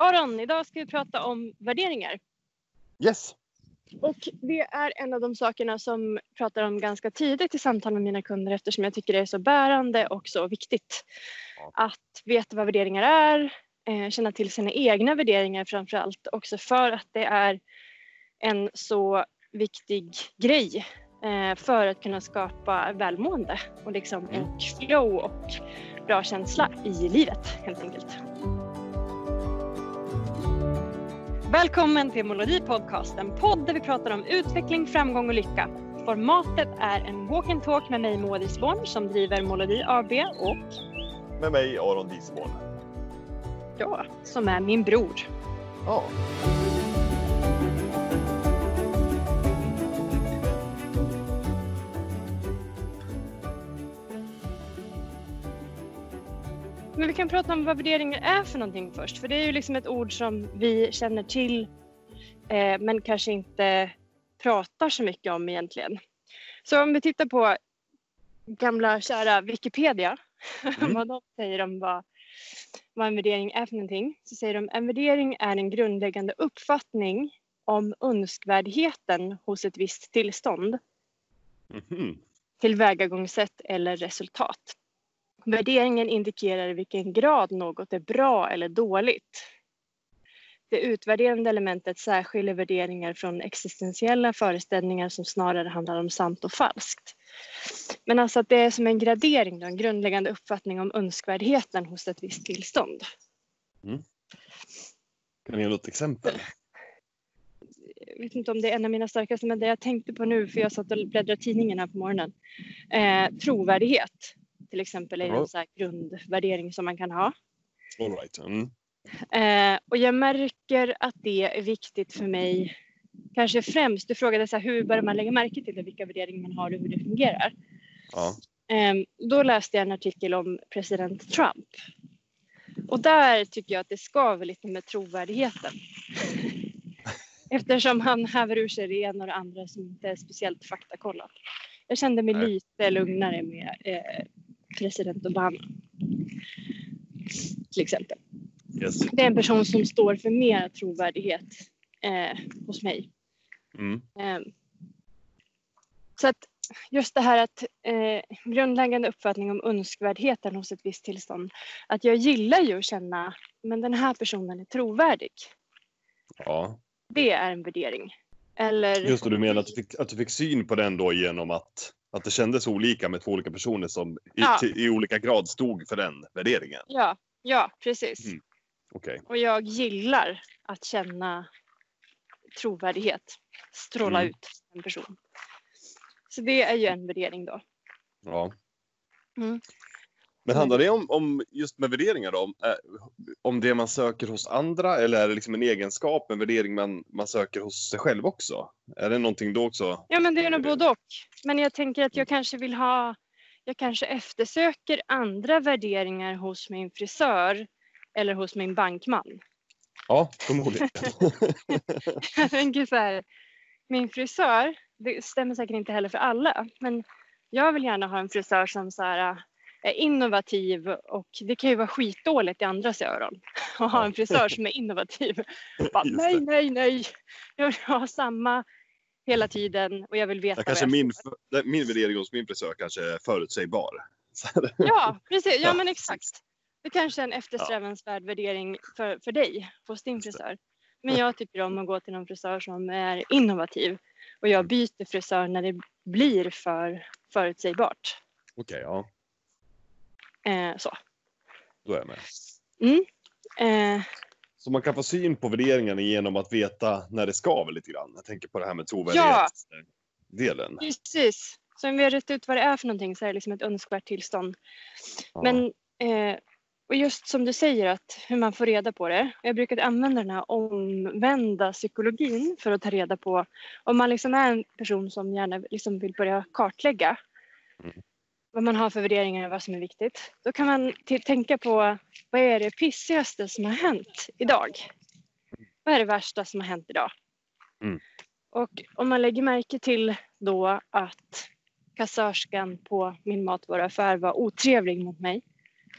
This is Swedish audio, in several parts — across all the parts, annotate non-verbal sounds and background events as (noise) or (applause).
Aron, idag ska vi prata om värderingar. Yes. Och det är en av de sakerna som pratar om ganska tidigt i samtal med mina kunder eftersom jag tycker det är så bärande och så viktigt. Att veta vad värderingar är, eh, känna till sina egna värderingar framför allt också för att det är en så viktig grej eh, för att kunna skapa välmående och liksom Mm. och flow och bra känsla i livet helt enkelt. Välkommen till Molodi Podcast, en podd där vi pratar om utveckling, framgång och lycka. Formatet är en walk and talk med mig Moa Disborn som driver Molodi AB och Med mig Aron Disborn. jag som är min bror. Ja. Men vi kan prata om vad värderingar är för någonting först. För det är ju liksom ett ord som vi känner till eh, men kanske inte pratar så mycket om egentligen. Så om vi tittar på gamla kära Wikipedia, (laughs) Mm. vad de säger om vad, vad en värdering är för någonting. Så säger de en värdering är en grundläggande uppfattning om önskvärdheten hos ett visst tillstånd Mhm. tillvägagångssätt eller resultat. Värderingen indikerar i vilken grad något är bra eller dåligt. Det utvärderande elementet särskiljer värderingar från existentiella föreställningar som snarare handlar om sant och falskt. Men alltså att det är som en gradering, då, en grundläggande uppfattning om önskvärdheten hos ett visst tillstånd. Kan du ge något exempel? jag vet inte om det är en av mina starkaste, men det jag tänkte på nu, för jag satt och bläddrade tidningen här på morgonen. Eh, trovärdighet till exempel är en så grundvärdering som man kan ha. All right. Mm. Eh, och jag märker att det är viktigt för mig, kanske främst, du frågade så här, hur börjar man lägga märke till det, vilka värderingar man har och hur det fungerar. Ja. Eh, då läste jag en artikel om president Trump. Och där tycker jag att det skaver lite med trovärdigheten. (laughs) Eftersom han häver ur sig det ena och det andra som inte är speciellt faktakollat. Jag kände mig Nej. lite lugnare med eh, president Obama. Till exempel. Yes. Det är en person som står för mer trovärdighet eh, hos mig. Mm. Eh, så att just det här att eh, grundläggande uppfattning om önskvärdheten hos ett visst tillstånd. Att jag gillar ju att känna, men den här personen är trovärdig. Ja. Det är en värdering. Eller, Just det, du menar att du, fick, att du fick syn på den då genom att, att det kändes olika med två olika personer som i, Ja. till, i olika grad stod för den värderingen. Ja, ja, precis. Mm. Okej. Och jag gillar att känna trovärdighet. Stråla Mm. ut en person. Så det är ju en värdering då. Ja. Mm. Men handlar det om, om just med värderingar då? Om, eh, om det man söker hos andra eller är det liksom en egenskap, en värdering man, man söker hos sig själv också? Är det någonting då också? Ja, men det är nog både och. Men jag tänker att jag kanske vill ha, jag kanske eftersöker andra värderingar hos min frisör eller hos min bankman. Ja, förmodligen. (laughs) Jag tänker så här, min frisör, det stämmer säkert inte heller för alla, men jag vill gärna ha en frisör som så här, är innovativ och det kan ju vara skitdåligt i andras öron (laughs) att ha en frisör som är innovativ. (laughs) Bara, nej, nej, nej, jag vill ha samma hela tiden och jag vill veta Ja, kanske jag min, min värdering hos min frisör kanske är förutsägbar. (laughs) Ja, precis. Ja, Ja, men exakt. Det kanske är en eftersträvansvärd värdering för, för dig hos din frisör. Men jag tycker om att gå till någon frisör som är innovativ och jag byter frisör när det blir för förutsägbart. Okej, ja. Eh, så. Då är jag med. Mm. Eh, Så man kan få syn på värderingarna genom att veta när det skaver lite grann. Jag tänker på det här med trovärdighetsdelen. precis. Så om vi har rätt ut vad det är för någonting så är det liksom ett önskvärt tillstånd. Ja. Men eh, och just som du säger att hur man får reda på det. Jag brukar använda den här omvända psykologin för att ta reda på om man liksom är en person som gärna liksom vill börja kartlägga Mm. Vad man har för värderingar och vad som är viktigt. Då kan man tänka på vad är det pissigaste som har hänt idag? Vad är det värsta som har hänt idag? Mm. Och om man lägger märke till då att kassörskan på min matvaruaffär var otrevlig mot mig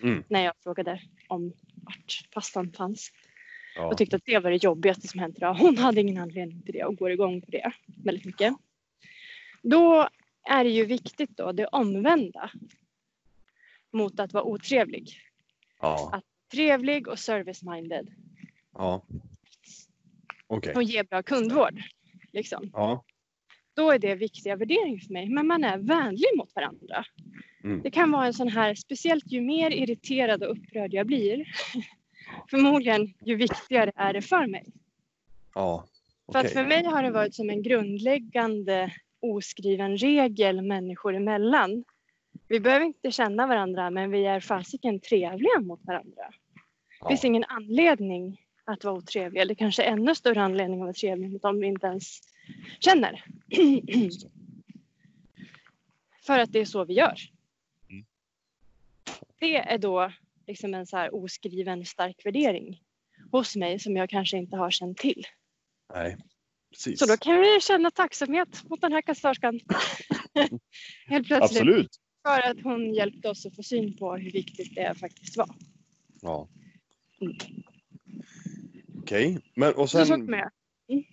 Mm. när jag frågade om vart pastan fanns. Ja. och tyckte att det var det jobbigaste som hänt idag. Hon hade ingen anledning till det och går igång på det väldigt mycket. Då är det ju viktigt då det omvända mot att vara otrevlig. Ja. Att trevlig och service-minded ja. Okej. och ge bra kundvård. Liksom. Ja. Då är det viktiga värderingar för mig. Men man är vänlig mot varandra. Mm. Det kan vara en sån här, speciellt ju mer irriterad och upprörd jag blir, (laughs) förmodligen ju viktigare är det för mig. Ja. För att för mig har det varit som en grundläggande oskriven regel människor emellan. Vi behöver inte känna varandra men vi är fasiken trevliga mot varandra. Det finns Ja. ingen anledning att vara otrevlig eller kanske ännu större anledning att vara trevlig mot dem vi inte ens känner. (clears throat) För att det är så vi gör. Mm. Det är då liksom en så här oskriven stark värdering hos mig som jag kanske inte har känt till. Nej. Precis. Så då kan vi känna tacksamhet mot den här kassörskan. (laughs) Helt plötsligt. Absolut. För att hon hjälpte oss att få syn på hur viktigt det faktiskt var. Ja. Mm. Okej. Men och sen. med.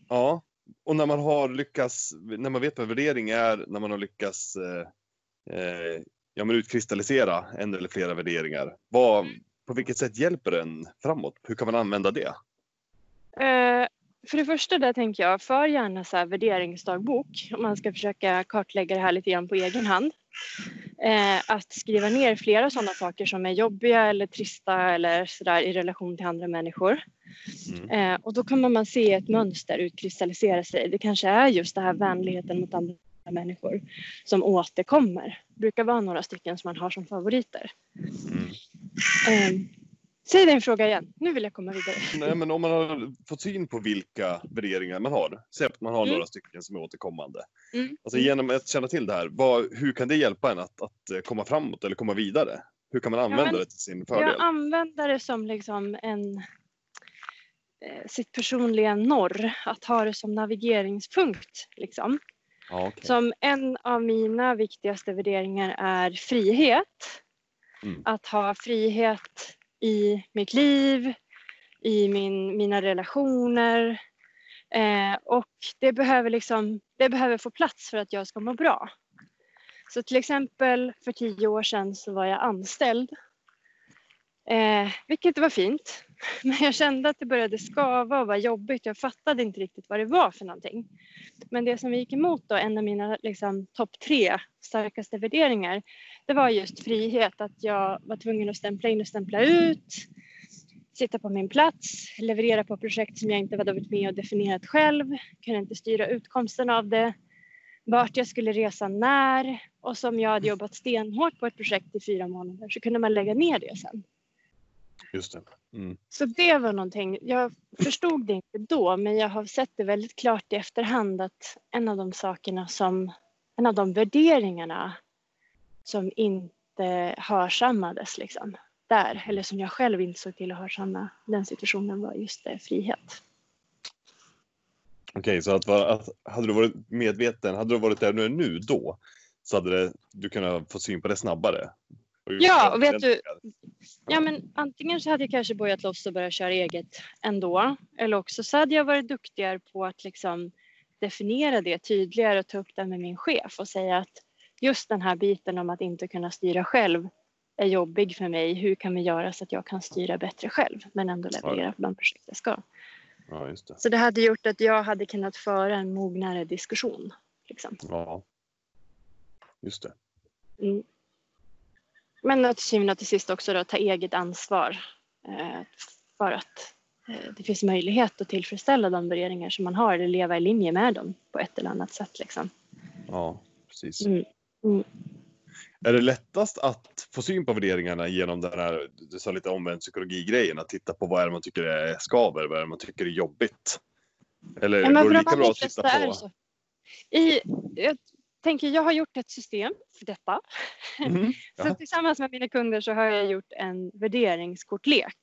Ja. Och när man har lyckats, när man vet vad värdering är, när man har lyckats eh, eh, ja, men utkristallisera en eller flera värderingar. Vad, på vilket sätt hjälper den framåt? Hur kan man använda det? Eh, för det första där tänker jag, för gärna så här värderingsdagbok om man ska försöka kartlägga det här lite grann på egen hand. Eh, att skriva ner flera sådana saker som är jobbiga eller trista eller sådär i relation till andra människor. Mm. Eh, och då kommer man se ett mönster utkristallisera sig. Det kanske är just det här vänligheten mot andra människor som återkommer. Det brukar vara några stycken som man har som favoriter. Mm. Eh, säg din fråga igen. Nu vill jag komma vidare. (laughs) Nej, men om man har fått syn på vilka värderingar man har, säg att man har Mm. några stycken som är återkommande. Mm. Alltså genom att känna till det här, vad, hur kan det hjälpa en att, att eh, komma framåt eller komma vidare? Hur kan man använda men det till sin fördel? Jag använder det som liksom en eh, sitt personliga norr, att ha det som navigeringspunkt. Liksom. Ja, okej. Som en av mina viktigaste värderingar är frihet. Mm. Att ha frihet i mitt liv, i min, mina relationer. Eh, och det behöver, liksom, det behöver få plats för att jag ska må bra. Så till exempel för tio år sedan så var jag anställd. Eh, vilket var fint. (laughs) Men jag kände att det började skava och var jobbigt. Jag fattade inte riktigt vad det var för någonting. Men det som gick emot då, en av mina liksom, topp tre starkaste värderingar, det var just frihet. Att jag var tvungen att stämpla in och stämpla ut, sitta på min plats, leverera på projekt som jag inte hade varit med och definierat själv, kunde inte styra utkomsten av det, vart jag skulle resa när och som jag hade jobbat stenhårt på ett projekt i fyra månader så kunde man lägga ner det sen. Just det. Mm. Så det var någonting, jag förstod det inte då men jag har sett det väldigt klart i efterhand att en av de sakerna som, en av de värderingarna som inte hörsammades liksom där, eller som jag själv inte såg till att hörsamma den situationen var just det, frihet. Okej, så att, att hade du varit medveten, hade du varit där du är nu då, så hade det, du kunnat få syn på det snabbare. Ja, och vet du-. Ja men antingen så hade jag kanske börjat loss och börjat köra eget ändå. Eller också så hade jag varit duktigare på att liksom definiera det tydligare och ta upp det med min chef och säga att just den här biten om att inte kunna styra själv är jobbig för mig. Hur kan vi göra så att jag kan styra bättre själv men ändå leverera på de projekt jag ska. Ja, det. Så det hade gjort att jag hade kunnat föra en mognare diskussion. Liksom. Ja. Just det. Mm. Men att till syvende och till sist också då, ta eget ansvar eh, för att eh, det finns möjlighet att tillfredsställa de värderingar som man har eller leva i linje med dem på ett eller annat sätt. Liksom. Ja, precis. Mm. Mm. Är det lättast att få syn på värderingarna genom den här, du sa lite omvänd psykologi-grejen, att titta på vad är det man tycker är skaver, vad är det man tycker är jobbigt? Eller Ja, går det de lika bra att titta på? I, jag tänker, jag har gjort ett system för detta. Mhm. (laughs) Så tillsammans med mina kunder så har jag gjort en värderingskortlek.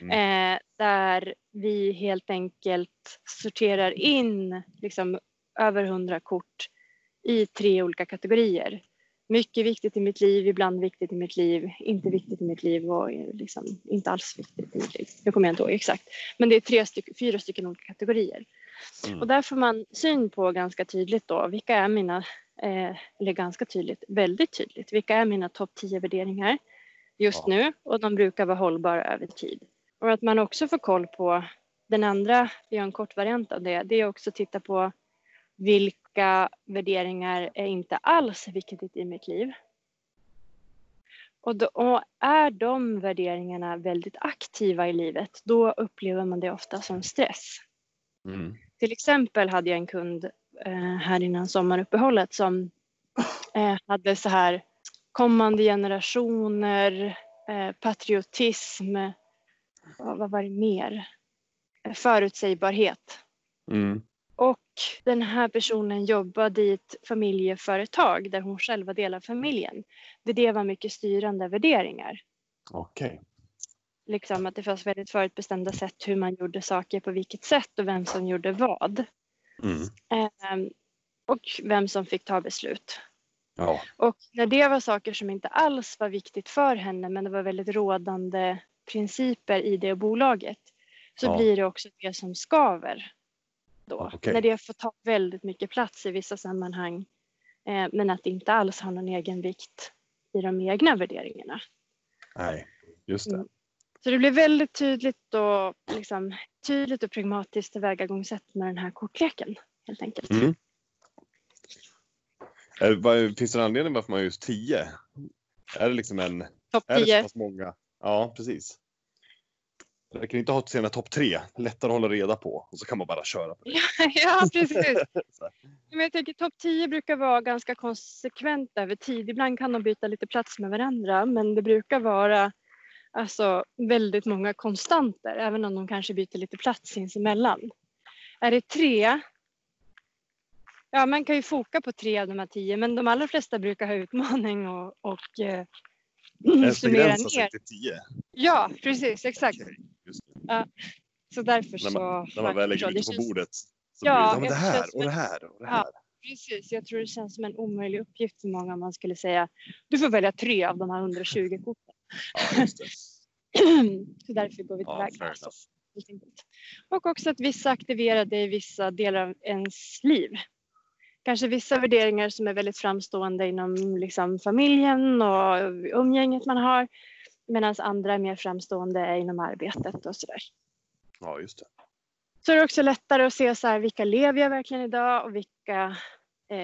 Mm. Eh, där vi helt enkelt sorterar in liksom, över hundra kort i tre olika kategorier. mycket viktigt i mitt liv, ibland viktigt i mitt liv, inte viktigt i mitt liv och liksom inte alls viktigt i mitt liv. Nu kommer jag inte ihåg exakt. Men det är tre styck, fyra stycken olika kategorier. Mm. Och där får man syn på ganska tydligt då vilka är mina, eh, eller ganska tydligt, väldigt tydligt, vilka är mina topp 10 värderingar just ja. nu och de brukar vara hållbara över tid. Och att man också får koll på den andra, vi har en kort variant av det, det är också att titta på vilka värderingar är inte alls viktigt i mitt liv. Och, då, och, är de värderingarna väldigt aktiva i livet, då upplever man det ofta som stress. Mm. Till exempel hade jag en kund eh, här innan sommaruppehållet som eh, hade så här kommande generationer, eh, patriotism, vad, vad var det mer? Förutsägbarhet. Mm. Och den här personen jobbade i ett familjeföretag där hon själv var del av familjen. Det, det var mycket styrande värderingar. Okej. Okay. Liksom att det fanns väldigt förutbestämda sätt hur man gjorde saker på vilket sätt och vem som gjorde vad. Mm. Eh, och vem som fick ta beslut. Ja. Och när det var saker som inte alls var viktigt för henne men det var väldigt rådande principer i det bolaget så ja. blir det också det som skaver då. Okay. När det får ta väldigt mycket plats i vissa sammanhang eh, men att det inte alls har någon egen vikt i de egna värderingarna. Nej, just det. Mm. Så det blir väldigt tydligt och, liksom, tydligt och pragmatiskt tillvägagångssätt med den här kortleken helt enkelt. Mm. Är, finns det en anledning varför man har just 10? Är det liksom en... Topp 10? många? Ja, precis. Jag kan inte ha sina topp tre, lättare att hålla reda på och så kan man bara köra på det. (laughs) ja, precis. (laughs) Men jag tänker topp 10 brukar vara ganska konsekvent över tid. Ibland kan de byta lite plats med varandra, men det brukar vara alltså, väldigt många konstanter, även om de kanske byter lite plats sinsemellan. Är det tre? Ja, man kan ju foka på tre av de här tio, men de allra flesta brukar ha utmaning och, och eh, summera ner. till tio? Ja, precis, exakt. Okay. Ja, så därför så... När man, när man väl lägger ut det på bordet. Så ja, blir det, det här och det här och det här. Ja, precis. Jag tror det känns som en omöjlig uppgift för många om man skulle säga du får välja tre av de här 120 korten. Ja, (clears throat) så därför går vi tillväga. Ja, och också att vissa aktiverar det i vissa delar av ens liv. Kanske vissa värderingar som är väldigt framstående inom liksom familjen och umgänget man har medan andra är mer framstående inom arbetet och sådär. Ja, just det. Så är det också lättare att se så här, vilka lever jag verkligen idag och vilka eh,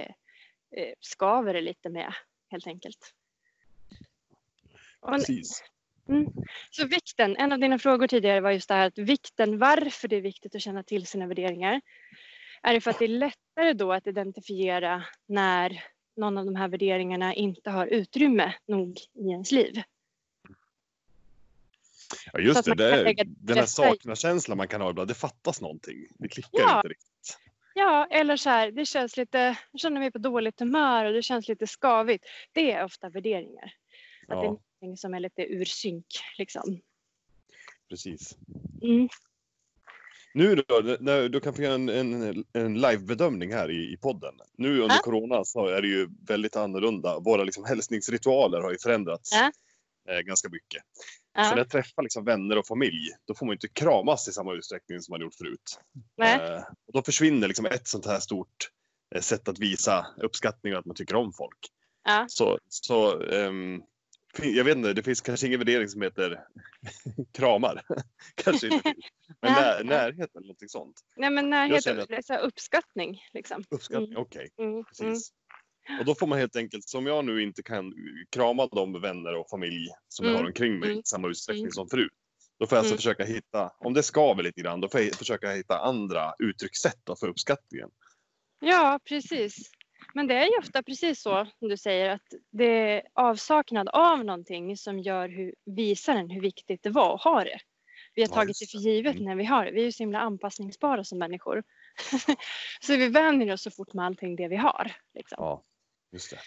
eh, skaver det lite med helt enkelt. Precis. Mm. Så vikten, en av dina frågor tidigare var just det här att vikten, varför det är viktigt att känna till sina värderingar. Är det för att det är lättare då att identifiera när någon av de här värderingarna inte har utrymme nog i ens liv? Ja just det, det är, den här sakna-känslan man kan ha ibland, det fattas någonting. Det klickar ja. inte riktigt. Ja, eller så här, det känns lite, jag känner mig på dåligt humör och det känns lite skavigt. Det är ofta värderingar. Ja. Att det är någonting som är lite ur synk liksom. Precis. Mm. Nu då, när du kan få göra en, en, en livebedömning här i, i podden. Nu under ja. corona så är det ju väldigt annorlunda. Våra liksom hälsningsritualer har ju förändrats ja. eh, ganska mycket. Ja. Så när jag träffar liksom vänner och familj, då får man inte kramas i samma utsträckning som man gjort förut. Eh, och då försvinner liksom ett sånt här stort eh, sätt att visa uppskattning och att man tycker om folk. Så, så um, jag vet inte, det finns kanske ingen värdering som heter (laughs) kramar. (laughs) kanske inte. Men när, närhet eller någonting sånt. Nej men närhet, att... uppskattning. Liksom. Uppskattning, mm. okej. Okay. Mm. Precis. Och då får man helt enkelt, som jag nu inte kan krama de vänner och familj som mm. jag har omkring mig i mm. samma utsträckning mm. som förut. Då får jag alltså mm. försöka hitta, om det skaver lite grann, då får jag försöka hitta andra uttryckssätt för uppskattningen. Ja, precis. Men det är ju ofta precis så som du säger att det är avsaknad av någonting som gör hur, visar en hur viktigt det var att ha det. Vi har tagit det för givet mm. när vi har det. Vi är ju så himla anpassningsbara som människor. (laughs) så vi vänjer oss så fort med allting det vi har. Liksom. Ja, just det.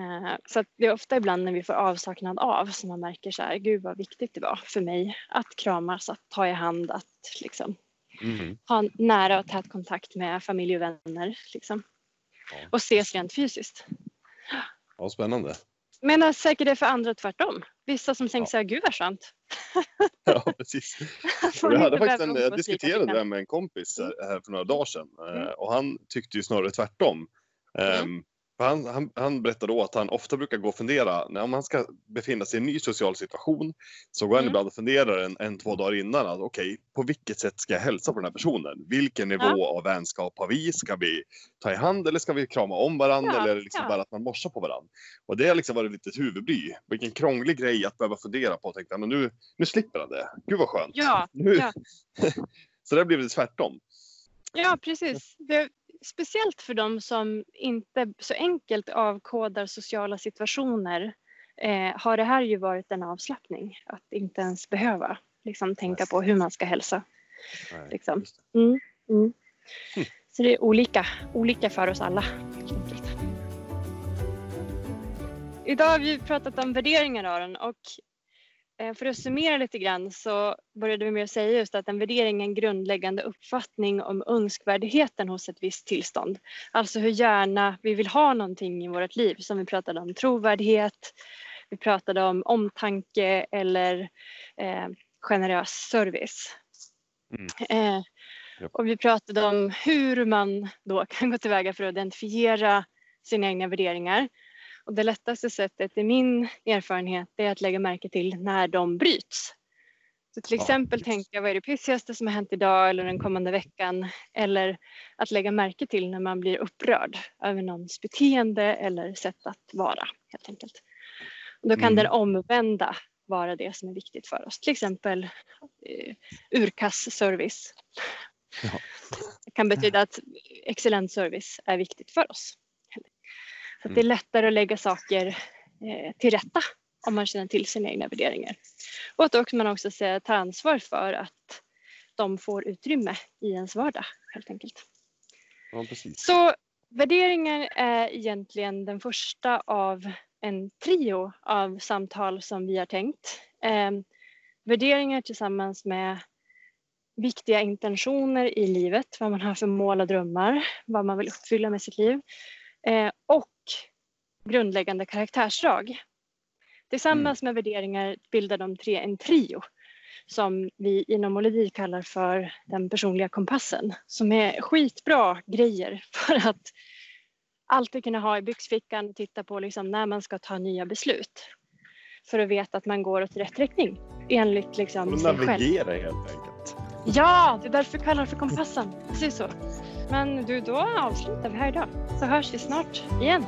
Eh, så det är ofta ibland när vi får avsaknad av som man märker så här, gud vad viktigt det var för mig att kramas, att ta i hand, att liksom mm. ha nära och tät kontakt med familj och vänner. Liksom. Ja. Och ses rent fysiskt. Ja, spännande. Men säkert det är för andra tvärtom. Vissa som tänker ja. så här, gud vad skönt. (laughs) ja, precis. (laughs) jag hade faktiskt en, jag diskuterade det med en kompis här för några dagar sedan mm. och han tyckte ju snarare tvärtom. Mm. Um, han, han, han berättade då att han ofta brukar gå och fundera, när man ska befinna sig i en ny social situation, så går han mm. ibland och funderar en, en, två dagar innan att okej, okay, på vilket sätt ska jag hälsa på den här personen? Vilken nivå ja. av vänskap har vi? Ska vi ta i hand eller ska vi krama om varandra ja. eller liksom ja. bara att man morsar på varandra? Och det har liksom varit lite huvudbry. Vilken krånglig grej att behöva fundera på. Tänkte han, nu, nu slipper han det. Gud vad skönt. Ja. Nu. ja. (laughs) så det har blivit tvärtom. Ja, precis. Det, speciellt för de som inte så enkelt avkodar sociala situationer eh, har det här ju varit en avslappning. Att inte ens behöva liksom, tänka på hur man ska hälsa. Nej, liksom. mm, mm. Hm. Så det är olika, olika för oss alla. Idag har vi pratat om värderingar Aron och för att summera lite grann så började vi med att säga just att en värdering är en grundläggande uppfattning om önskvärdheten hos ett visst tillstånd. Alltså hur gärna vi vill ha någonting i vårt liv som vi pratade om trovärdighet, vi pratade om omtanke eller eh, generös service. Mm. Eh, och vi pratade om hur man då kan gå tillväga för att identifiera sina egna värderingar och det lättaste sättet i min erfarenhet är att lägga märke till när de bryts. Så till exempel ja. tänka vad är det pissigaste som har hänt idag eller den kommande veckan eller att lägga märke till när man blir upprörd över någons beteende eller sätt att vara helt enkelt. Och då kan mm. den omvända vara det som är viktigt för oss, till exempel eh, urkassservice. Ja. Det kan betyda att excellent service är viktigt för oss. Så det är mm. lättare att lägga saker eh, till rätta om man känner till sina egna värderingar. Och att också man också tar ansvar för att de får utrymme i ens vardag helt enkelt. Ja, Så värderingar är egentligen den första av en trio av samtal som vi har tänkt. Eh, värderingar tillsammans med viktiga intentioner i livet, vad man har för mål och drömmar, vad man vill uppfylla med sitt liv. Eh, och grundläggande karaktärsdrag. Tillsammans mm. med värderingar bildar de tre en trio som vi inom Molodi kallar för den personliga kompassen som är skitbra grejer (laughs) för att alltid kunna ha i byxfickan och titta på liksom när man ska ta nya beslut. För att veta att man går åt rätt riktning enligt liksom sig själv. Navigera helt enkelt. Ja, det är därför vi kallar det för kompassen. Precis så. Men du, då avslutar vi här idag. Så hörs vi snart igen.